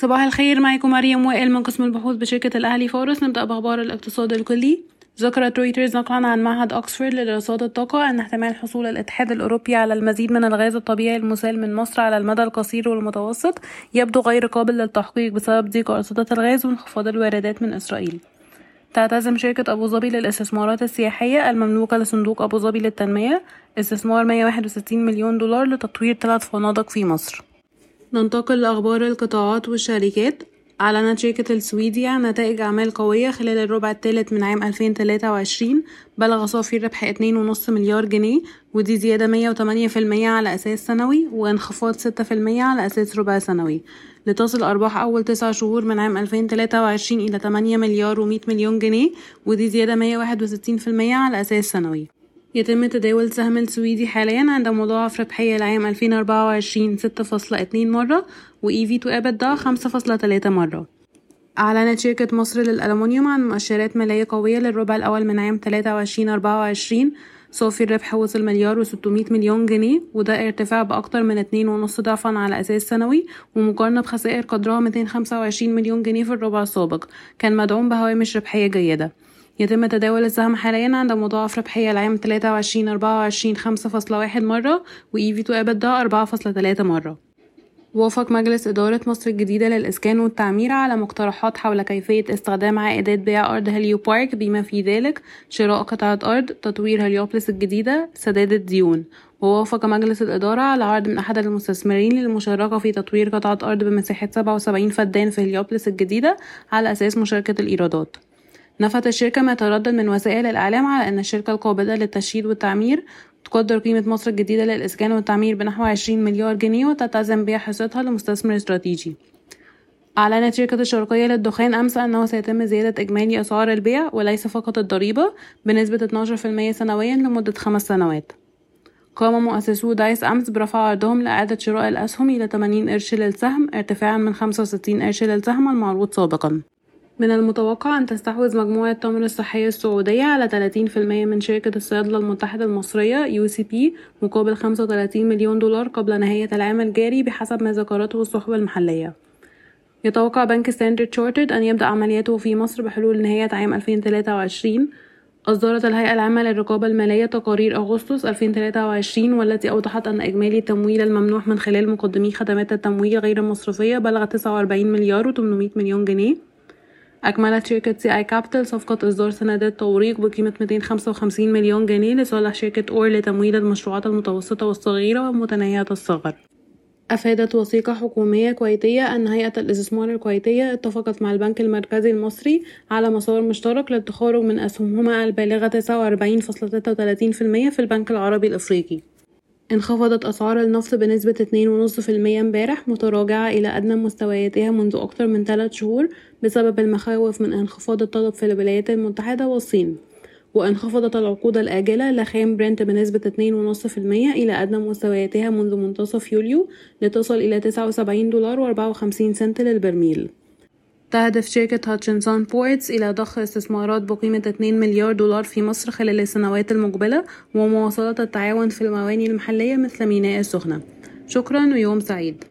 صباح الخير معكم مريم وائل من قسم البحوث بشركة الأهلي فاروس. نبدأ بأخبار الاقتصاد الكلي. ذكرت رويترز نقلا عن معهد أكسفورد لدراسات الطاقة أن احتمال حصول الاتحاد الأوروبي على المزيد من الغاز الطبيعي المسال من مصر على المدى القصير والمتوسط يبدو غير قابل للتحقيق بسبب ضيق أرصدة الغاز وانخفاض الواردات من إسرائيل. تعتزم شركة أبو ظبي للاستثمارات السياحية المملوكة لصندوق أبو ظبي للتنمية استثمار 161 مليون دولار لتطوير ثلاث فنادق في مصر. ننتقل لأخبار القطاعات والشركات. أعلنت شركة السويدي عن نتائج أعمال قوية خلال الربع الثالث من عام 2023 بلغ صافي الربح 2.5 مليار جنيه ودي زيادة 108% على أساس سنوي وانخفاض 6% على أساس ربع سنوي. لتصل أرباح أول تسع شهور من عام 2023 إلى 8 مليار و100 مليون جنيه ودي زيادة 161% على أساس سنوي. يتم تداول سهم السويدي حاليا عند مضاعف ربحية لعام 2024 6.2 مرة و EV to EBITDA 5.3 مرة. أعلنت شركة مصر للألمنيوم عن مؤشرات مالية قوية للربع الأول من عام 23-24 صافي الربح وصل مليار و600 مليون جنيه وده ارتفاع بأكتر من 2.5 ضعفا على أساس سنوي ومقارنة بخسائر قدرها 225 مليون جنيه في الربع السابق. كان مدعوم بهوامش ربحية جيدة. يتم تداول السهم حاليا عند مضاعف ربحية العام 23 24 5.1 مرة و EV to EBITDA 4.3 مرة. وافق مجلس إدارة مصر الجديدة للإسكان والتعمير على مقترحات حول كيفية استخدام عائدات بيع أرض هليو بارك. بما في ذلك شراء قطعة أرض تطوير هليوبلس الجديدة سداد الديون ووافق مجلس الإدارة على عرض من أحد المستثمرين للمشاركة في تطوير قطعة أرض بمساحة 77 فدان في هليوبلس الجديدة على أساس مشاركة الإيرادات. نفت الشركة ما يتردد من وسائل الإعلام على أن الشركة القابضة للتشييد والتعمير تقدر قيمة مصر الجديدة للإسكان والتعمير بنحو 20 مليار جنيه وتتعزم بيع حصتها لمستثمر استراتيجي. أعلنت شركة الشرقية للدخان أمس أنه سيتم زيادة إجمالي أسعار البيع وليس فقط الضريبة بنسبة 12% سنويا لمدة خمس سنوات. قام مؤسسو دايس أمس برفع عرضهم لإعادة شراء الأسهم إلى 80 قرش للسهم ارتفاعا من 65 قرش للسهم المعروض سابقا. من المتوقع أن تستحوذ مجموعة تمر الصحية السعودية على 30% من شركة الصيادلة المتحدة المصرية UCP مقابل 35 مليون دولار قبل نهاية العام الجاري بحسب ما ذكرته الصحف المحلية. يتوقع بنك ستاندرد شارترد أن يبدأ عملياته في مصر بحلول نهاية عام 2023 أصدرت الهيئة العامة للرقابة المالية تقارير أغسطس 2023 والتي أوضحت أن إجمالي التمويل الممنوح من خلال مقدمي خدمات التمويل غير المصرفية بلغ 49 مليار و800 مليون جنيه. أكملت شركة سي آي كابيتال صفقة إصدار سندات توريق بقيمة 255 مليون جنيه لصالح شركة أور لتمويل المشروعات المتوسطة والصغيرة ومتناهية الصغر أفادت وثيقة حكومية كويتية أن هيئة الاستثمار الكويتية اتفقت مع البنك المركزي المصري على مسار مشترك للتخارج من أسهمهما البالغة 49.33% في البنك العربي الأفريقي انخفضت أسعار النفط بنسبة 2.5% امبارح متراجعة إلى أدنى مستوياتها منذ أكثر من ثلاث شهور بسبب المخاوف من انخفاض الطلب في الولايات المتحدة والصين. وانخفضت العقود الآجلة لخام برنت بنسبة 2.5% إلى أدنى مستوياتها منذ منتصف يوليو لتصل إلى 79 دولار و54 سنت للبرميل. تهدف شركة هاتشنسون بورتس إلى ضخ استثمارات بقيمة 2 مليار دولار في مصر خلال السنوات المقبلة ومواصلة التعاون في المواني المحلية مثل ميناء السخنة. شكرا ويوم سعيد.